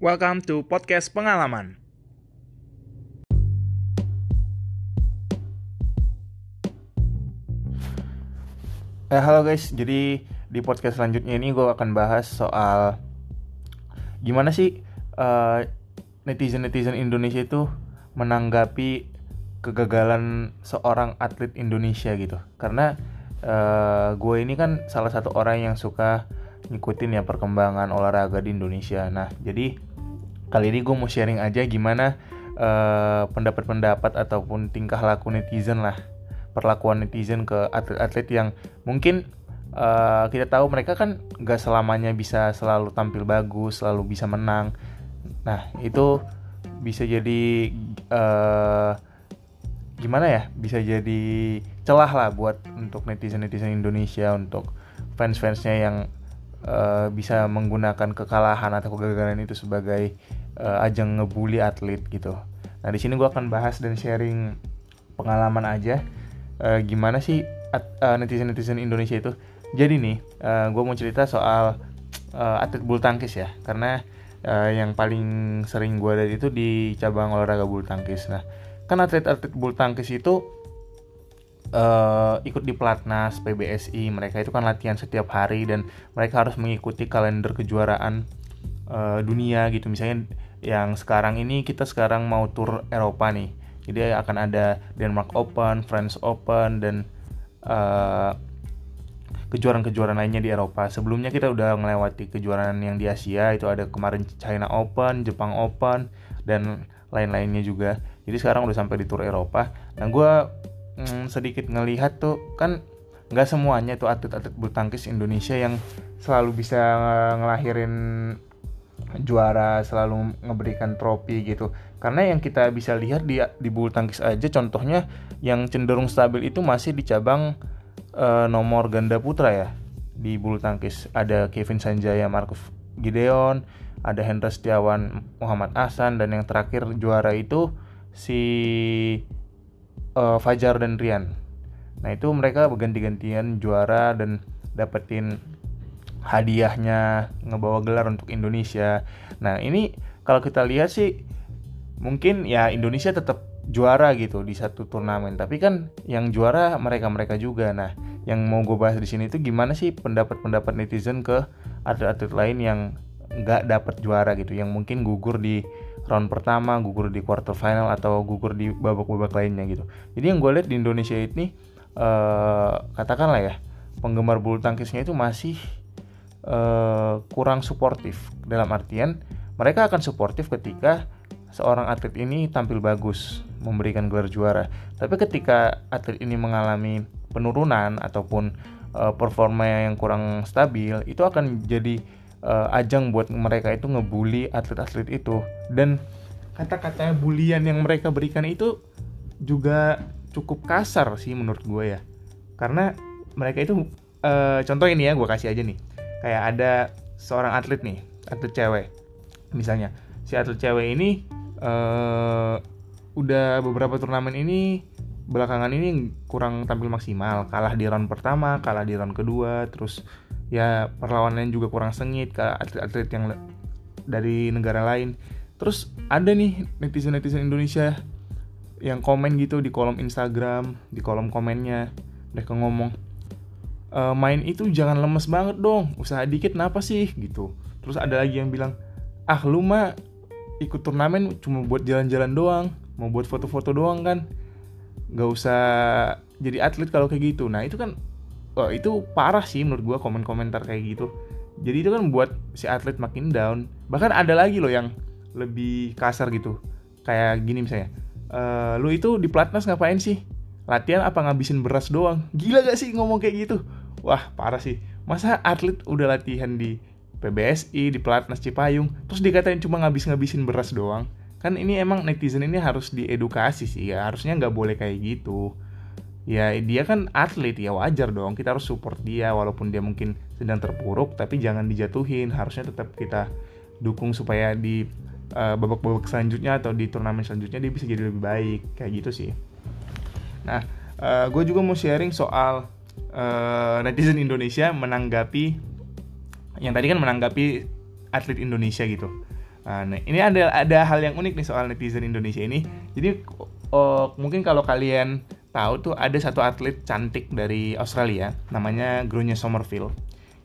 Welcome to podcast pengalaman. Eh, halo guys, jadi di podcast selanjutnya ini gue akan bahas soal gimana sih uh, netizen-netizen Indonesia itu menanggapi kegagalan seorang atlet Indonesia gitu. Karena uh, gue ini kan salah satu orang yang suka ngikutin ya perkembangan olahraga di Indonesia. Nah, jadi kali ini gue mau sharing aja gimana uh, pendapat-pendapat ataupun tingkah laku netizen lah perlakuan netizen ke atlet-atlet yang mungkin uh, kita tahu mereka kan gak selamanya bisa selalu tampil bagus, selalu bisa menang. Nah itu bisa jadi uh, gimana ya? Bisa jadi celah lah buat untuk netizen-netizen Indonesia, untuk fans-fansnya yang uh, bisa menggunakan kekalahan atau kegagalan itu sebagai uh, ajang ngebully atlet gitu. Nah di sini gue akan bahas dan sharing pengalaman aja uh, gimana sih uh, netizen-netizen Indonesia itu. Jadi nih, uh, gue mau cerita soal uh, atlet bulu tangkis ya, karena uh, yang paling sering gue lihat itu di cabang olahraga bulu tangkis. Nah, kan atlet-atlet bulu tangkis itu uh, ikut di pelatnas PBSI, mereka itu kan latihan setiap hari dan mereka harus mengikuti kalender kejuaraan uh, dunia gitu. Misalnya yang sekarang ini kita sekarang mau tur Eropa nih jadi akan ada Denmark Open, French Open dan kejuaraan kejuaraan-kejuaraan lainnya di Eropa. Sebelumnya kita udah melewati kejuaraan yang di Asia itu ada kemarin China Open, Jepang Open dan lain-lainnya juga. Jadi sekarang udah sampai di tour Eropa. Nah gue mm, sedikit ngelihat tuh kan nggak semuanya tuh atlet-atlet bulu tangkis Indonesia yang selalu bisa ngelahirin juara selalu ngeberikan trofi gitu. Karena yang kita bisa lihat di di bulu tangkis aja contohnya yang cenderung stabil itu masih di cabang uh, nomor ganda putra ya di bulu tangkis. Ada Kevin Sanjaya Marcus Gideon ada Hendra Setiawan Muhammad Ahsan dan yang terakhir juara itu si uh, Fajar dan Rian nah itu mereka berganti-gantian juara dan dapetin hadiahnya ngebawa gelar untuk Indonesia. Nah ini kalau kita lihat sih mungkin ya Indonesia tetap juara gitu di satu turnamen. Tapi kan yang juara mereka-mereka juga. Nah yang mau gue bahas di sini itu gimana sih pendapat-pendapat netizen ke atlet-atlet lain yang nggak dapat juara gitu, yang mungkin gugur di round pertama, gugur di quarter final atau gugur di babak-babak lainnya gitu. Jadi yang gue lihat di Indonesia ini uh, katakanlah ya penggemar bulu tangkisnya itu masih uh, kurang suportif dalam artian mereka akan suportif ketika seorang atlet ini tampil bagus memberikan gelar juara tapi ketika atlet ini mengalami penurunan ataupun uh, performa yang kurang stabil itu akan jadi uh, ajang buat mereka itu ngebully atlet-atlet itu. Dan kata-kata bulian yang mereka berikan itu juga cukup kasar sih menurut gue ya. Karena mereka itu uh, contoh ini ya gue kasih aja nih. Kayak ada seorang atlet nih atlet cewek misalnya. Si atlet cewek ini uh, udah beberapa turnamen ini belakangan ini kurang tampil maksimal. Kalah di round pertama kalah di round kedua terus ya perlawanan juga kurang sengit ke atlet-atlet yang dari negara lain. Terus ada nih netizen-netizen Indonesia yang komen gitu di kolom Instagram di kolom komennya. Mereka ngomong e, main itu jangan lemes banget dong usaha dikit kenapa sih? Gitu. Terus ada lagi yang bilang ah lu mah ikut turnamen cuma buat jalan-jalan doang mau buat foto-foto doang kan? Gak usah jadi atlet kalau kayak gitu. Nah itu kan oh, itu parah sih menurut gua komen-komentar kayak gitu. Jadi itu kan buat si atlet makin down. Bahkan ada lagi loh yang lebih kasar gitu. Kayak gini misalnya e, lu itu di platnas ngapain sih? Latihan apa ngabisin beras doang? Gila gak sih ngomong kayak gitu? Wah parah sih. Masa atlet udah latihan di PBSI di pelatnas Cipayung terus dikatain cuma ngabis-ngabisin beras doang? Kan ini emang netizen ini harus diedukasi sih ya. Harusnya nggak boleh kayak gitu ya dia kan atlet ya wajar dong kita harus support dia walaupun dia mungkin sedang terpuruk tapi jangan dijatuhin harusnya tetap kita dukung supaya di uh, babak-babak selanjutnya atau di turnamen selanjutnya dia bisa jadi lebih baik kayak gitu sih nah uh, gue juga mau sharing soal uh, netizen Indonesia menanggapi yang tadi kan menanggapi atlet Indonesia gitu. Nah, nih, ini ada ada hal yang unik nih soal netizen Indonesia ini. Jadi oh, mungkin kalau kalian tahu tuh ada satu atlet cantik dari Australia namanya Gronya Somerville.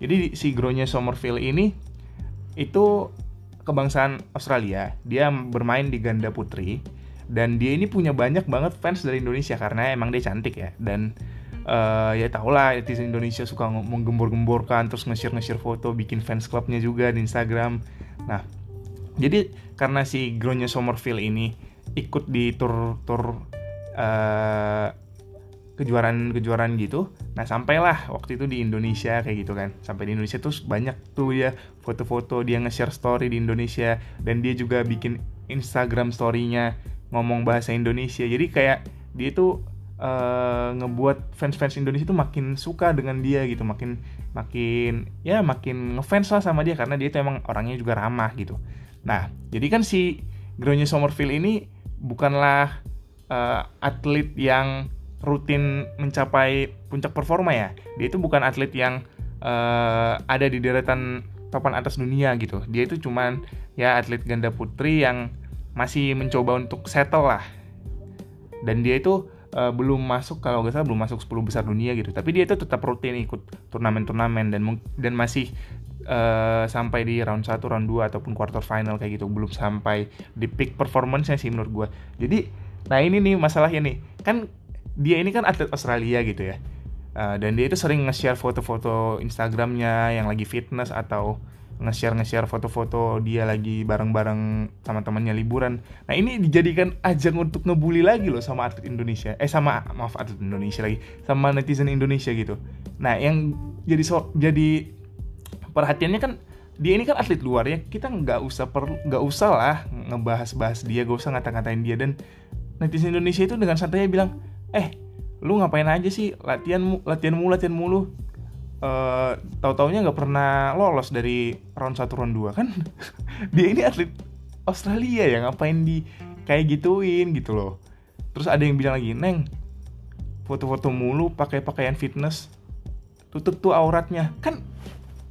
Jadi si Gronya Somerville ini itu kebangsaan Australia. Dia bermain di ganda putri dan dia ini punya banyak banget fans dari Indonesia karena emang dia cantik ya dan uh, ya tau lah netizen Indonesia suka menggembor-gemborkan terus nge-share nge-share foto bikin fans clubnya juga di Instagram nah jadi karena si Gronya Somerville ini ikut di tur tur uh, kejuaraan-kejuaraan gitu. Nah, sampailah waktu itu di Indonesia kayak gitu kan. Sampai di Indonesia tuh banyak tuh ya foto-foto dia nge-share story di Indonesia dan dia juga bikin Instagram story-nya ngomong bahasa Indonesia. Jadi kayak dia tuh uh, ngebuat fans-fans Indonesia tuh makin suka dengan dia gitu, makin makin ya makin ngefans lah sama dia karena dia tuh emang orangnya juga ramah gitu. Nah, jadi kan si Gronya Somerville ini bukanlah uh, atlet yang rutin mencapai puncak performa ya. Dia itu bukan atlet yang uh, ada di deretan papan atas dunia gitu. Dia itu cuman ya atlet ganda putri yang masih mencoba untuk settle lah. Dan dia itu uh, belum masuk kalau nggak salah belum masuk 10 besar dunia gitu. Tapi dia itu tetap rutin ikut turnamen-turnamen dan dan masih uh, sampai di round 1, round 2 ataupun quarter final kayak gitu belum sampai di peak performance-nya sih menurut gue jadi nah ini nih masalahnya nih kan dia ini kan atlet Australia gitu ya uh, dan dia itu sering nge-share foto-foto Instagramnya yang lagi fitness atau nge-share nge-share foto-foto dia lagi bareng-bareng sama temannya liburan. Nah ini dijadikan ajang untuk ngebully lagi loh sama atlet Indonesia. Eh sama maaf atlet Indonesia lagi, sama netizen Indonesia gitu. Nah yang jadi so, jadi perhatiannya kan dia ini kan atlet luar ya kita nggak usah perlu nggak usah lah ngebahas-bahas dia gak usah ngata-ngatain dia dan netizen Indonesia itu dengan santainya bilang eh lu ngapain aja sih latihan latihan mulu latihan mulu? Uh, tahu-taunya nggak pernah lolos dari round 1 round 2 kan? Dia ini atlet Australia ya ngapain di kayak gituin gitu loh. Terus ada yang bilang lagi neng foto-foto mulu pakai pakaian fitness tutup tuh auratnya. Kan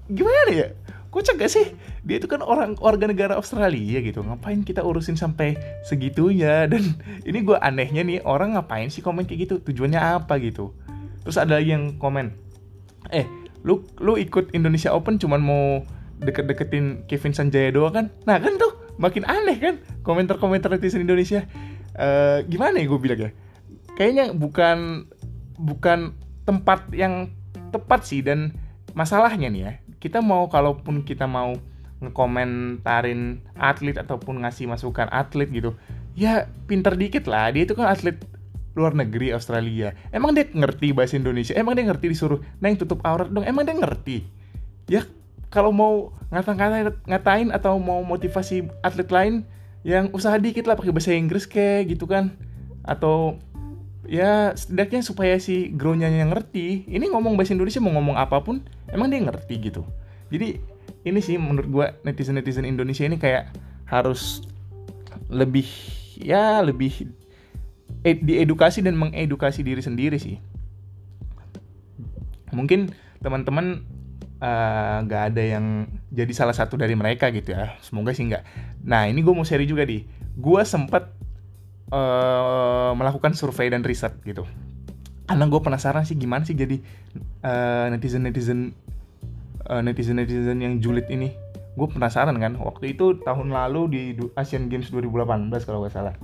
gimana ya kocak gak sih? Dia itu kan orang warga negara Australia gitu. Ngapain kita urusin sampai segitunya? Dan ini gue anehnya nih orang ngapain sih komen kayak gitu? Tujuannya apa gitu? Terus ada yang komen eh lu lu ikut Indonesia Open cuman mau deket-deketin Kevin Sanjaya doang kan? Nah kan tuh makin aneh kan komentar-komentar netizen Indonesia. Uh, gimana ya gue bilang ya? Kayaknya bukan bukan tempat yang tepat sih dan masalahnya nih ya kita mau kalaupun kita mau ngekomentarin atlet ataupun ngasih masukan atlet gitu ya pinter dikit lah. Dia itu kan atlet luar negeri Australia. Emang dia ngerti bahasa Indonesia? Emang dia ngerti disuruh neng tutup aurat dong. Emang dia ngerti? Ya kalau mau ngata-ngatain ngatain atau mau motivasi atlet lain yang usaha dikit lah pakai bahasa Inggris kayak gitu kan. Atau ya setidaknya supaya si gronya yang ngerti ini ngomong bahasa Indonesia mau ngomong apa pun emang dia ngerti gitu? Jadi ini sih menurut gue netizen netizen Indonesia ini kayak harus lebih ya lebih ed, diedukasi dan mengedukasi diri sendiri sih. Mungkin teman-teman eh, nggak uh, ada yang jadi salah satu dari mereka gitu ya. Semoga sih nggak. Nah ini gue mau share juga di gue sempet uh, melakukan survei dan riset gitu. Karena gue penasaran sih gimana sih jadi uh, netizen netizen uh, netizen netizen yang julid ini. Gue penasaran kan waktu itu tahun lalu di Asian Games 2018 kalau gak salah.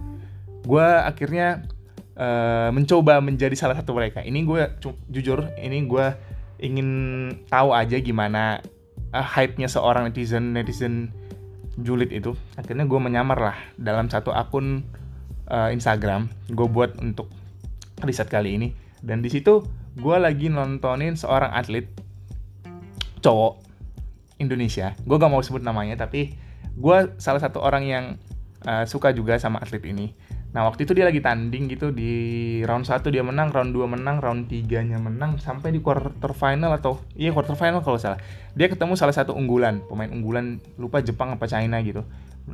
Gue akhirnya uh, mencoba menjadi salah satu mereka. Ini gue jujur ini gue ingin tahu aja gimana uh, hype-nya seorang netizen netizen julid itu. Akhirnya gue menyamar lah dalam satu akun uh, Instagram gue buat untuk riset kali ini. Dan di situ gue lagi nontonin seorang atlet cowok Indonesia gue gak mau sebut namanya tapi gue salah satu orang yang uh, suka juga sama atlet ini Nah waktu itu dia lagi tanding gitu di round 1 dia menang, round 2 menang, round 3 nya menang sampai di quarter final atau iya quarter final kalau salah. Dia ketemu salah satu unggulan, pemain unggulan lupa Jepang apa China gitu.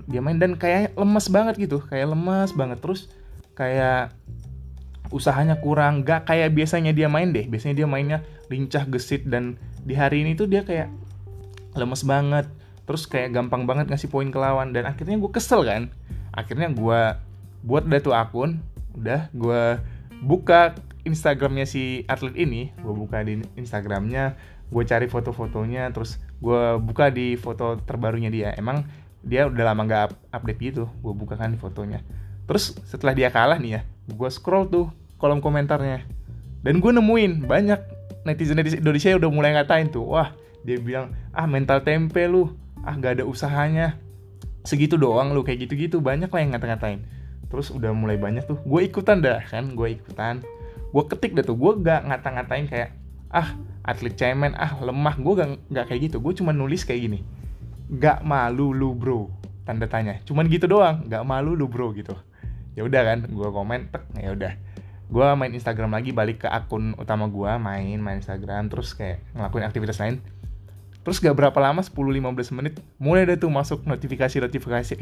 Dia main dan kayak lemes banget gitu, kayak lemes banget terus kayak usahanya kurang, gak kayak biasanya dia main deh. Biasanya dia mainnya lincah gesit dan di hari ini tuh dia kayak lemes banget terus kayak gampang banget ngasih poin ke lawan dan akhirnya gue kesel kan. Akhirnya gue buat dah tuh akun udah gue buka Instagramnya si atlet ini gue buka di Instagramnya gue cari foto-fotonya terus gue buka di foto terbarunya dia. Emang dia udah lama nggak update gitu gue buka kan fotonya. Terus setelah dia kalah nih ya gue scroll tuh kolom komentarnya. Dan gue nemuin banyak netizen netizen Indonesia udah mulai ngatain tuh wah dia bilang ah mental tempe lu. Ah gak ada usahanya segitu doang lu kayak gitu-gitu. Banyak lah yang ngata-ngatain. Terus udah mulai banyak tuh. Gue ikutan dah kan? Gue ikutan. Gue ketik dah tuh. Gue gak ngata-ngatain kayak ah atlet cemen. Ah lemah. Gue gak, gak kayak gitu. Gue cuma nulis kayak gini. Gak malu lu bro. Tanda tanya. Cuman gitu doang. Gak malu lu bro gitu. Ya udah kan gue komen tek ya udah gue main Instagram lagi balik ke akun utama gue main main Instagram terus kayak ngelakuin aktivitas lain Terus gak berapa lama 10-15 menit mulai deh tuh masuk notifikasi-notifikasi.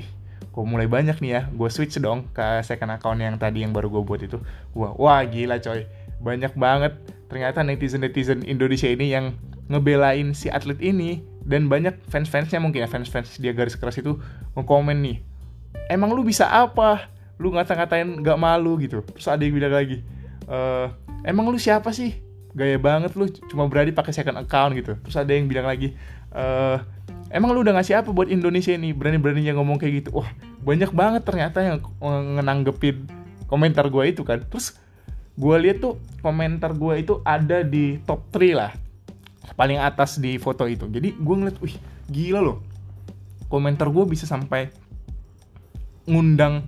Kok mulai banyak nih ya. Gue switch dong ke second account yang tadi yang baru gue buat itu. Wah, wah gila coy. Banyak banget ternyata netizen-netizen Indonesia ini yang ngebelain si atlet ini dan banyak fans-fansnya mungkin ya fans-fans dia garis keras itu ngekomen nih emang lu bisa apa lu ngata-ngatain gak malu gitu. Terus ada yang bilang lagi e, emang lu siapa sih? Gaya banget lu cuma berani pakai second account gitu. Terus ada yang bilang lagi eh emang lu udah ngasih apa buat Indonesia ini? Berani-beraninya ngomong kayak gitu. Wah banyak banget ternyata yang ngenanggepin komentar gue itu kan. Terus gue lihat tuh komentar gue itu ada di top 3 lah paling atas di foto itu. Jadi gue ngeliat wih gila loh. Komentar gue bisa sampai ngundang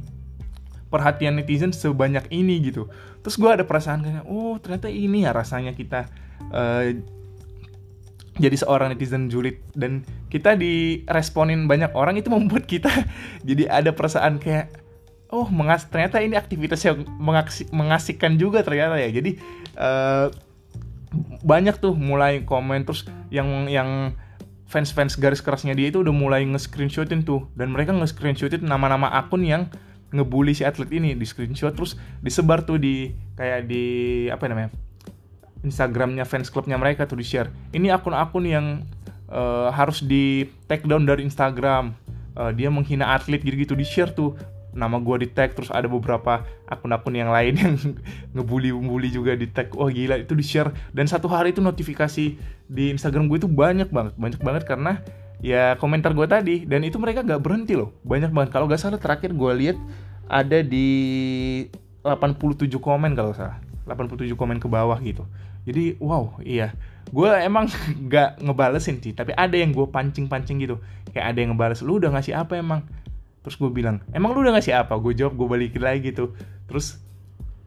perhatian netizen sebanyak ini gitu. Terus gue ada perasaan kayak oh ternyata ini ya rasanya kita uh, jadi seorang netizen julid. Dan kita diresponin banyak orang itu membuat kita jadi ada perasaan kayak oh mengas ternyata ini aktivitas yang mengasik mengasihkan juga ternyata ya. Jadi uh, banyak tuh mulai komen terus yang yang fans-fans garis kerasnya dia itu udah mulai nge-screenshotin tuh. Dan mereka nge-screenshotin nama-nama akun yang ngebully si atlet ini di screenshot terus disebar tuh di kayak di apa namanya Instagramnya fans klubnya mereka tuh di share ini akun-akun yang uh, harus di take down dari Instagram. Uh, dia menghina atlet gitu-gitu di share tuh. Nama gue di tag terus ada beberapa akun-akun yang lain yang ngebully-bully juga di tag oh gila itu di share dan satu hari itu notifikasi di Instagram gue itu banyak banget banyak banget karena ya komentar gue tadi dan itu mereka gak berhenti loh. Banyak banget. Kalau gak salah terakhir gue lihat ada di 87 komen kalau salah. 87 komen ke bawah gitu. Jadi wow iya. Gue emang gak ngebalesin sih tapi ada yang gue pancing-pancing gitu. Kayak ada yang ngebales lu udah ngasih apa emang? Terus gue bilang emang lu udah ngasih apa? Gue jawab gue balikin lagi gitu. Terus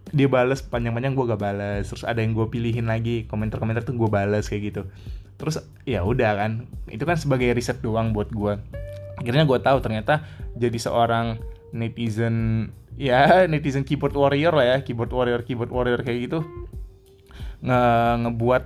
dia bales panjang-panjang gue gak bales. Terus ada yang gue pilihin lagi komentar-komentar tuh gue bales kayak gitu terus ya udah kan. Itu kan sebagai riset doang buat gue akhirnya gue tahu ternyata jadi seorang netizen ya netizen keyboard warrior lah ya keyboard warrior keyboard warrior kayak gitu. Nge ngebuat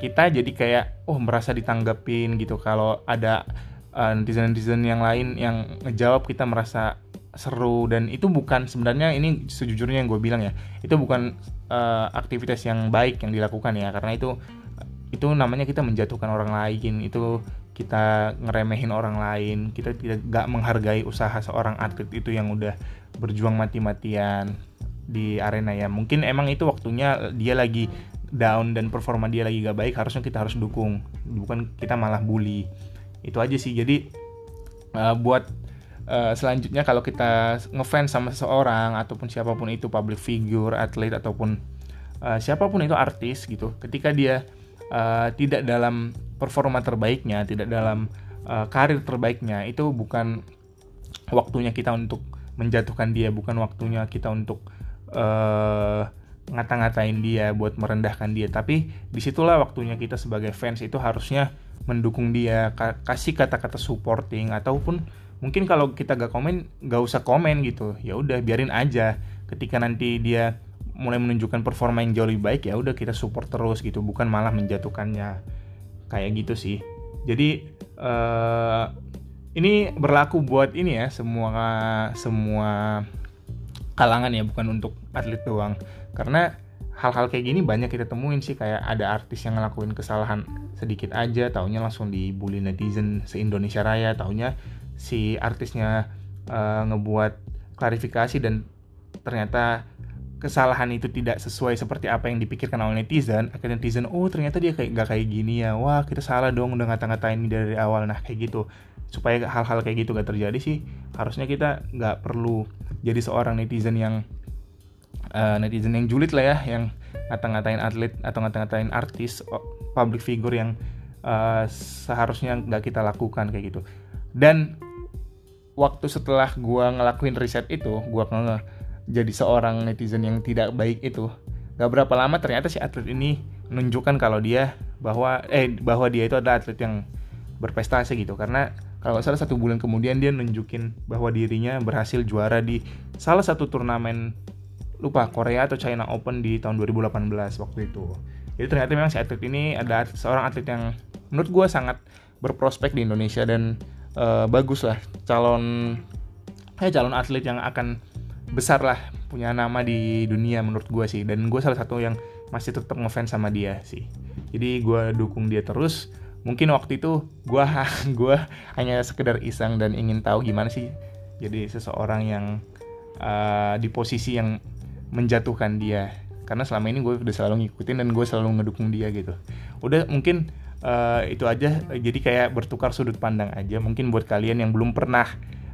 kita jadi kayak oh merasa ditanggapin gitu kalau ada uh, netizen netizen yang lain yang ngejawab kita merasa seru. Dan itu bukan sebenarnya ini sejujurnya yang gue bilang ya itu bukan uh, aktivitas yang baik yang dilakukan ya. Karena itu itu namanya kita menjatuhkan orang lain itu kita ngeremehin orang lain kita tidak gak menghargai usaha seorang atlet itu yang udah berjuang mati-matian di arena ya. Mungkin emang itu waktunya dia lagi down dan performa dia lagi gak baik harusnya kita harus dukung. Bukan kita malah bully. Itu aja sih. Jadi uh, buat uh, selanjutnya kalau kita ngefans sama seseorang ataupun siapa pun itu public figure atlet ataupun uh, siapa pun itu artis gitu ketika dia uh, tidak dalam performa terbaiknya, tidak dalam uh, karir terbaiknya, itu bukan waktunya kita untuk menjatuhkan dia, bukan waktunya kita untuk uh, ngata-ngatain dia, buat merendahkan dia. Tapi di situlah waktunya kita sebagai fans itu harusnya mendukung dia, kasih kata-kata supporting ataupun mungkin kalau kita gak komen, gak usah komen gitu. Ya udah biarin aja. Ketika nanti dia mulai menunjukkan performa yang jauh lebih baik ya udah kita support terus gitu bukan malah menjatuhkannya. Kayak gitu sih. Jadi uh, ini berlaku buat ini ya semua semua kalangan ya bukan untuk atlet doang. Karena hal-hal kayak gini banyak kita temuin sih kayak ada artis yang ngelakuin kesalahan sedikit aja taunya langsung dibully netizen se Indonesia Raya taunya si artisnya uh, ngebuat klarifikasi dan ternyata kesalahan itu tidak sesuai seperti apa yang dipikirkan oleh netizen akhirnya netizen oh ternyata dia kayak gak kayak gini ya. Wah kita salah dong udah ngata-ngatain dari awal. Nah kayak gitu. Supaya hal-hal kayak gitu gak terjadi sih harusnya kita nggak perlu jadi seorang netizen yang uh, netizen yang julid lah ya yang ngata-ngatain atlet atau ngata-ngatain artis public figure yang uh, seharusnya nggak kita lakukan kayak gitu. Dan waktu setelah gue ngelakuin riset itu gue nge jadi seorang netizen yang tidak baik itu gak berapa lama ternyata si atlet ini menunjukkan kalau dia bahwa eh bahwa dia itu adalah atlet yang berprestasi gitu karena kalau salah satu bulan kemudian dia nunjukin bahwa dirinya berhasil juara di salah satu turnamen lupa Korea atau China Open di tahun 2018 waktu itu. Jadi ternyata memang si atlet ini ada seorang atlet yang menurut gue sangat berprospek di Indonesia dan uh, bagus lah calon eh calon atlet yang akan besar lah punya nama di dunia menurut gue sih. Dan gue salah satu yang masih tetap ngefans sama dia sih. Jadi gue dukung dia terus. Mungkin waktu itu gue gue hanya sekedar iseng dan ingin tahu gimana sih jadi seseorang yang uh, di posisi yang menjatuhkan dia. Karena selama ini gue udah selalu ngikutin dan gue selalu ngedukung dia gitu. Udah mungkin uh, itu aja. Jadi kayak bertukar sudut pandang aja. Mungkin buat kalian yang belum pernah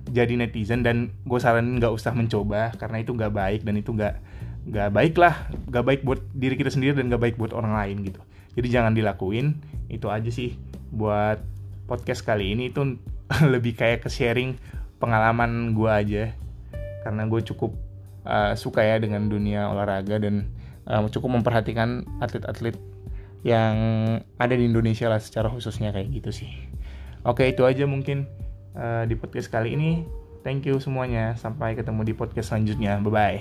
jadi netizen dan gue saranin nggak usah mencoba karena itu nggak baik dan itu nggak nggak baik lah nggak baik buat diri kita sendiri dan nggak baik buat orang lain gitu. Jadi jangan dilakuin itu aja sih buat podcast kali ini. Itu lebih kayak ke sharing pengalaman gue aja. Karena gue cukup uh, suka ya dengan dunia olahraga dan uh, cukup memperhatikan atlet-atlet yang ada di Indonesia lah secara khususnya kayak gitu sih. Oke itu aja mungkin uh, di podcast kali ini. Thank you semuanya. Sampai ketemu di podcast selanjutnya. Bye bye.